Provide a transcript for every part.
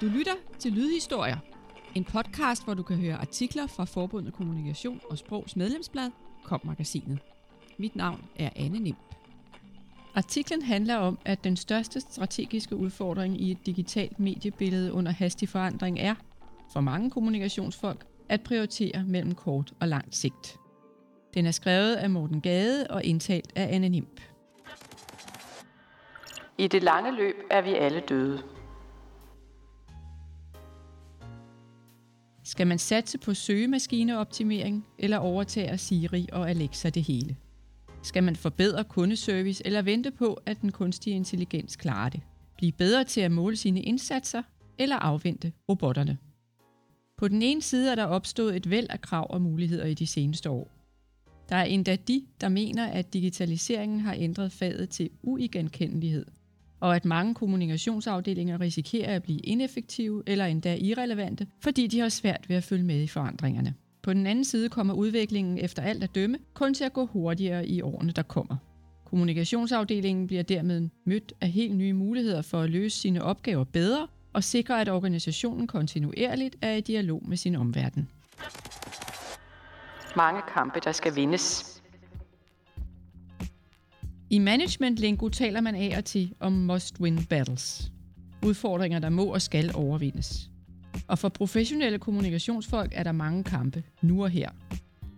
Du lytter til Lydhistorier, en podcast, hvor du kan høre artikler fra Forbundet Kommunikation og Sprogs medlemsblad, Kom-magasinet. Mit navn er Anne Nim. Artiklen handler om, at den største strategiske udfordring i et digitalt mediebillede under hastig forandring er, for mange kommunikationsfolk, at prioritere mellem kort og langt sigt. Den er skrevet af Morten Gade og indtalt af Anne Nimp. I det lange løb er vi alle døde. Skal man satse på søgemaskineoptimering eller overtage Siri og Alexa det hele? Skal man forbedre kundeservice eller vente på, at den kunstige intelligens klarer det? Blive bedre til at måle sine indsatser eller afvente robotterne? På den ene side er der opstået et væld af krav og muligheder i de seneste år. Der er endda de, der mener, at digitaliseringen har ændret faget til uigenkendelighed, og at mange kommunikationsafdelinger risikerer at blive ineffektive eller endda irrelevante, fordi de har svært ved at følge med i forandringerne. På den anden side kommer udviklingen efter alt at dømme kun til at gå hurtigere i årene, der kommer. Kommunikationsafdelingen bliver dermed mødt af helt nye muligheder for at løse sine opgaver bedre og sikre, at organisationen kontinuerligt er i dialog med sin omverden. Mange kampe, der skal vindes. I management-lingo taler man af og til om must-win battles. Udfordringer, der må og skal overvindes. Og for professionelle kommunikationsfolk er der mange kampe, nu og her.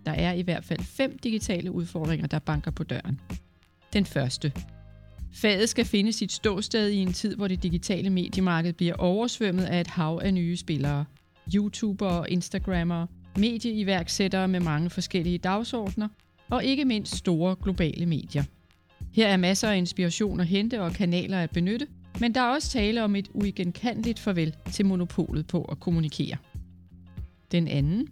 Der er i hvert fald fem digitale udfordringer, der banker på døren. Den første. Faget skal finde sit ståsted i en tid, hvor det digitale mediemarked bliver oversvømmet af et hav af nye spillere. YouTubere, Instagrammere, medieiværksættere med mange forskellige dagsordner, og ikke mindst store globale medier – her er masser af inspiration at hente og kanaler at benytte, men der er også tale om et uigenkendeligt farvel til monopolet på at kommunikere. Den anden.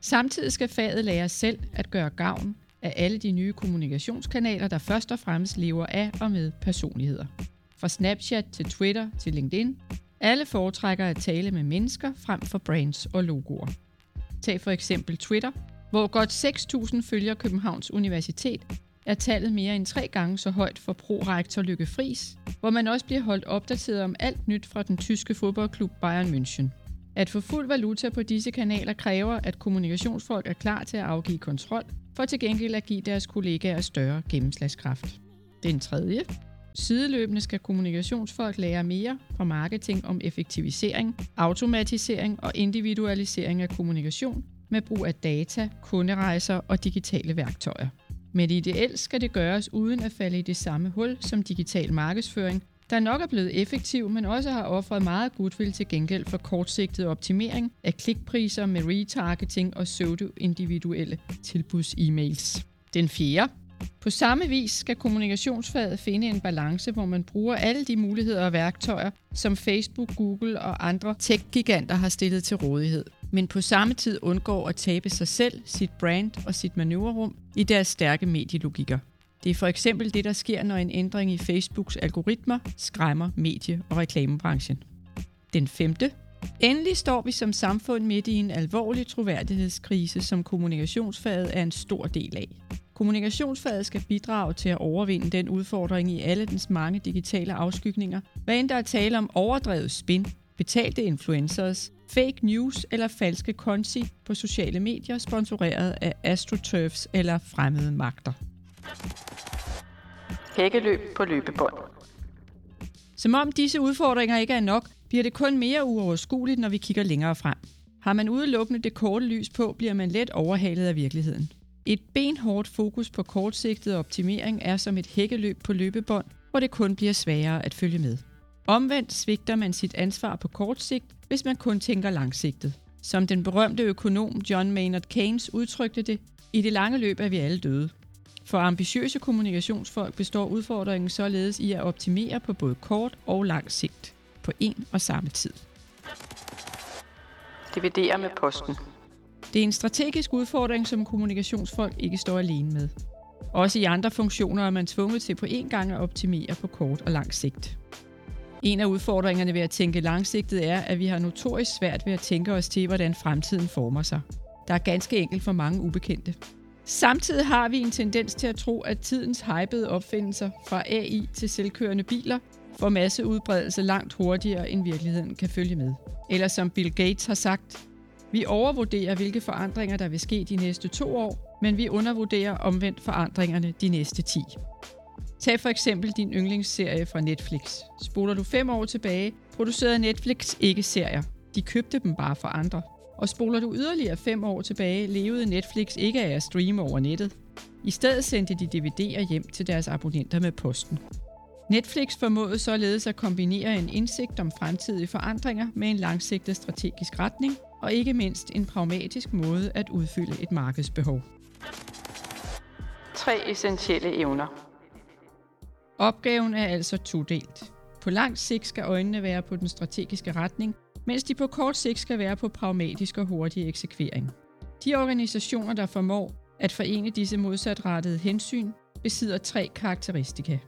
Samtidig skal faget lære selv at gøre gavn af alle de nye kommunikationskanaler, der først og fremmest lever af og med personligheder. Fra Snapchat til Twitter til LinkedIn. Alle foretrækker at tale med mennesker frem for brands og logoer. Tag for eksempel Twitter, hvor godt 6.000 følger Københavns Universitet, er tallet mere end tre gange så højt for pro-rektor Lykke Friis, hvor man også bliver holdt opdateret om alt nyt fra den tyske fodboldklub Bayern München. At få fuld valuta på disse kanaler kræver, at kommunikationsfolk er klar til at afgive kontrol, for til gengæld at give deres kollegaer større gennemslagskraft. Den tredje. Sideløbende skal kommunikationsfolk lære mere fra marketing om effektivisering, automatisering og individualisering af kommunikation med brug af data, kunderejser og digitale værktøjer. Men ideelt skal det gøres uden at falde i det samme hul som digital markedsføring, der nok er blevet effektiv, men også har offret meget goodwill til gengæld for kortsigtet optimering af klikpriser med retargeting og pseudo-individuelle tilbuds-e-mails. Den fjerde. På samme vis skal kommunikationsfaget finde en balance, hvor man bruger alle de muligheder og værktøjer, som Facebook, Google og andre tech-giganter har stillet til rådighed men på samme tid undgår at tabe sig selv, sit brand og sit manøvrerum i deres stærke medielogikker. Det er for eksempel det, der sker, når en ændring i Facebooks algoritmer skræmmer medie- og reklamebranchen. Den femte. Endelig står vi som samfund midt i en alvorlig troværdighedskrise, som kommunikationsfaget er en stor del af. Kommunikationsfaget skal bidrage til at overvinde den udfordring i alle dens mange digitale afskygninger, hvad end der er tale om overdrevet spin, betalte influencers, fake news eller falske konti på sociale medier, sponsoreret af AstroTurfs eller fremmede magter. Hækkeløb på løbebånd. Som om disse udfordringer ikke er nok, bliver det kun mere uoverskueligt, når vi kigger længere frem. Har man udelukkende det korte lys på, bliver man let overhalet af virkeligheden. Et benhårdt fokus på kortsigtet optimering er som et hækkeløb på løbebånd, hvor det kun bliver sværere at følge med. Omvendt svigter man sit ansvar på kort sigt, hvis man kun tænker langsigtet. Som den berømte økonom John Maynard Keynes udtrykte det, i det lange løb er vi alle døde. For ambitiøse kommunikationsfolk består udfordringen således i at optimere på både kort og lang sigt på en og samme tid. Dividere med posten. Det er en strategisk udfordring, som kommunikationsfolk ikke står alene med. Også i andre funktioner er man tvunget til på én gang at optimere på kort og lang sigt. En af udfordringerne ved at tænke langsigtet er, at vi har notorisk svært ved at tænke os til, hvordan fremtiden former sig. Der er ganske enkelt for mange ubekendte. Samtidig har vi en tendens til at tro, at tidens hypede opfindelser fra AI til selvkørende biler får masseudbredelse langt hurtigere, end virkeligheden kan følge med. Eller som Bill Gates har sagt, vi overvurderer, hvilke forandringer der vil ske de næste to år, men vi undervurderer omvendt forandringerne de næste 10. Tag for eksempel din yndlingsserie fra Netflix. Spoler du fem år tilbage, producerede Netflix ikke serier. De købte dem bare fra andre. Og spoler du yderligere fem år tilbage, levede Netflix ikke af at streame over nettet. I stedet sendte de DVD'er hjem til deres abonnenter med posten. Netflix formåede således at kombinere en indsigt om fremtidige forandringer med en langsigtet strategisk retning, og ikke mindst en pragmatisk måde at udfylde et markedsbehov. Tre essentielle evner. Opgaven er altså todelt. På lang sigt skal øjnene være på den strategiske retning, mens de på kort sigt skal være på pragmatisk og hurtig eksekvering. De organisationer, der formår at forene disse modsatrettede hensyn, besidder tre karakteristika.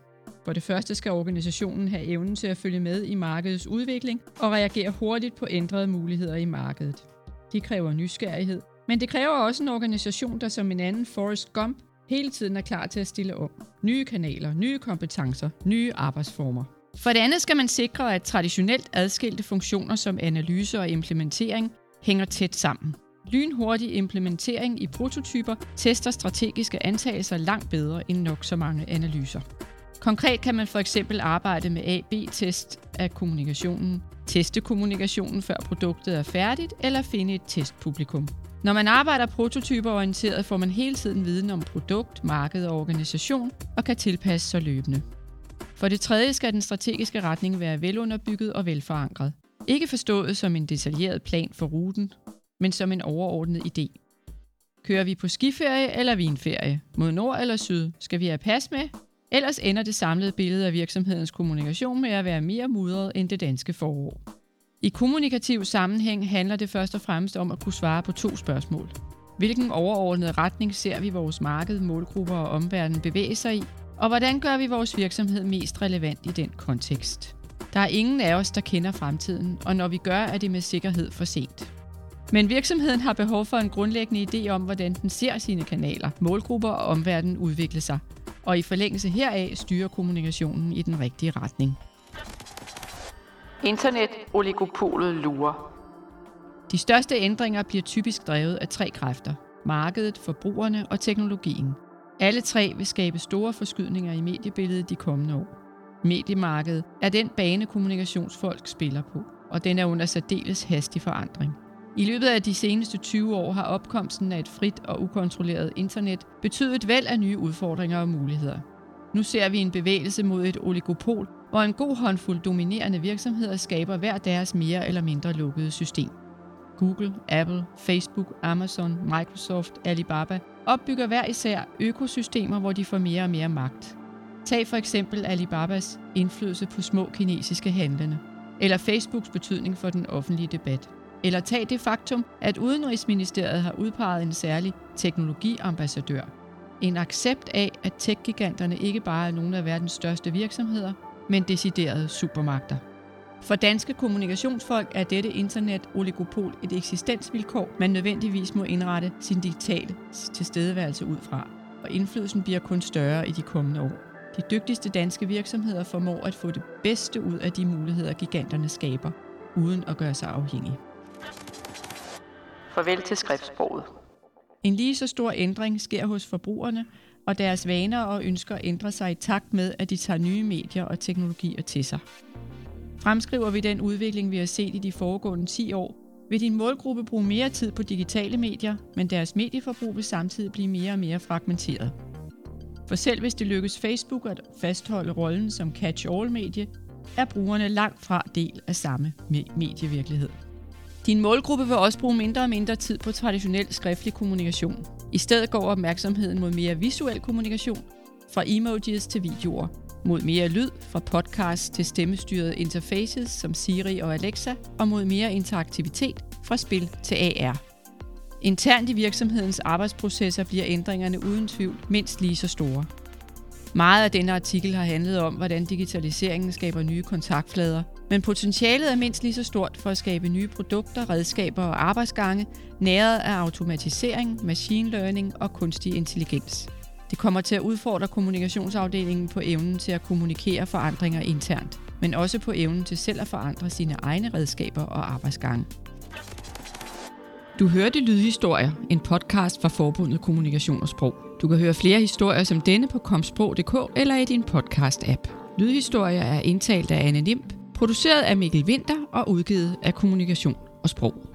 For det første skal organisationen have evnen til at følge med i markedets udvikling og reagere hurtigt på ændrede muligheder i markedet. Det kræver nysgerrighed, men det kræver også en organisation, der som en anden Forrest Gump hele tiden er klar til at stille om. Nye kanaler, nye kompetencer, nye arbejdsformer. For det andet skal man sikre, at traditionelt adskilte funktioner som analyse og implementering hænger tæt sammen. Lynhurtig implementering i prototyper tester strategiske antagelser langt bedre end nok så mange analyser. Konkret kan man for eksempel arbejde med A-B-test af kommunikationen, teste kommunikationen før produktet er færdigt eller finde et testpublikum. Når man arbejder prototyperorienteret, får man hele tiden viden om produkt, marked og organisation og kan tilpasse sig løbende. For det tredje skal den strategiske retning være velunderbygget og velforankret. Ikke forstået som en detaljeret plan for ruten, men som en overordnet idé. Kører vi på skiferie eller vinferie, mod nord eller syd, skal vi have pas med, ellers ender det samlede billede af virksomhedens kommunikation med at være mere mudret end det danske forår. I kommunikativ sammenhæng handler det først og fremmest om at kunne svare på to spørgsmål. Hvilken overordnet retning ser vi vores marked, målgrupper og omverden bevæge sig i? Og hvordan gør vi vores virksomhed mest relevant i den kontekst? Der er ingen af os, der kender fremtiden, og når vi gør, er det med sikkerhed for sent. Men virksomheden har behov for en grundlæggende idé om, hvordan den ser sine kanaler, målgrupper og omverden udvikle sig. Og i forlængelse heraf styrer kommunikationen i den rigtige retning. Internet-oligopolet lurer. De største ændringer bliver typisk drevet af tre kræfter. Markedet, forbrugerne og teknologien. Alle tre vil skabe store forskydninger i mediebilledet de kommende år. Mediemarkedet er den bane, kommunikationsfolk spiller på, og den er under særdeles hastig forandring. I løbet af de seneste 20 år har opkomsten af et frit og ukontrolleret internet betydet væld af nye udfordringer og muligheder. Nu ser vi en bevægelse mod et oligopol, hvor en god håndfuld dominerende virksomheder skaber hver deres mere eller mindre lukkede system. Google, Apple, Facebook, Amazon, Microsoft, Alibaba opbygger hver især økosystemer, hvor de får mere og mere magt. Tag for eksempel Alibabas indflydelse på små kinesiske handlende, eller Facebooks betydning for den offentlige debat. Eller tag det faktum, at Udenrigsministeriet har udpeget en særlig teknologiambassadør. En accept af, at tech ikke bare er nogle af verdens største virksomheder, men deciderede supermagter. For danske kommunikationsfolk er dette internet-oligopol et eksistensvilkår, man nødvendigvis må indrette sin digitale tilstedeværelse ud fra, og indflydelsen bliver kun større i de kommende år. De dygtigste danske virksomheder formår at få det bedste ud af de muligheder, giganterne skaber, uden at gøre sig afhængige. Farvel til skriftsproget. En lige så stor ændring sker hos forbrugerne, og deres vaner og ønsker ændrer sig i takt med, at de tager nye medier og teknologier til sig. Fremskriver vi den udvikling, vi har set i de foregående 10 år, vil din målgruppe bruge mere tid på digitale medier, men deres medieforbrug vil samtidig blive mere og mere fragmenteret. For selv hvis det lykkes Facebook at fastholde rollen som catch-all-medie, er brugerne langt fra del af samme medievirkelighed. Din målgruppe vil også bruge mindre og mindre tid på traditionel skriftlig kommunikation. I stedet går opmærksomheden mod mere visuel kommunikation, fra emojis til videoer, mod mere lyd, fra podcasts til stemmestyrede interfaces som Siri og Alexa, og mod mere interaktivitet, fra spil til AR. Internt i virksomhedens arbejdsprocesser bliver ændringerne uden tvivl mindst lige så store. Meget af denne artikel har handlet om, hvordan digitaliseringen skaber nye kontaktflader, men potentialet er mindst lige så stort for at skabe nye produkter, redskaber og arbejdsgange, næret af automatisering, machine learning og kunstig intelligens. Det kommer til at udfordre kommunikationsafdelingen på evnen til at kommunikere forandringer internt, men også på evnen til selv at forandre sine egne redskaber og arbejdsgange. Du hørte Lydhistorier, en podcast fra Forbundet Kommunikation og Sprog. Du kan høre flere historier som denne på komsprog.dk eller i din podcast-app. Lydhistorier er indtalt af Anne Limp, produceret af Mikkel Winter og udgivet af Kommunikation og Sprog.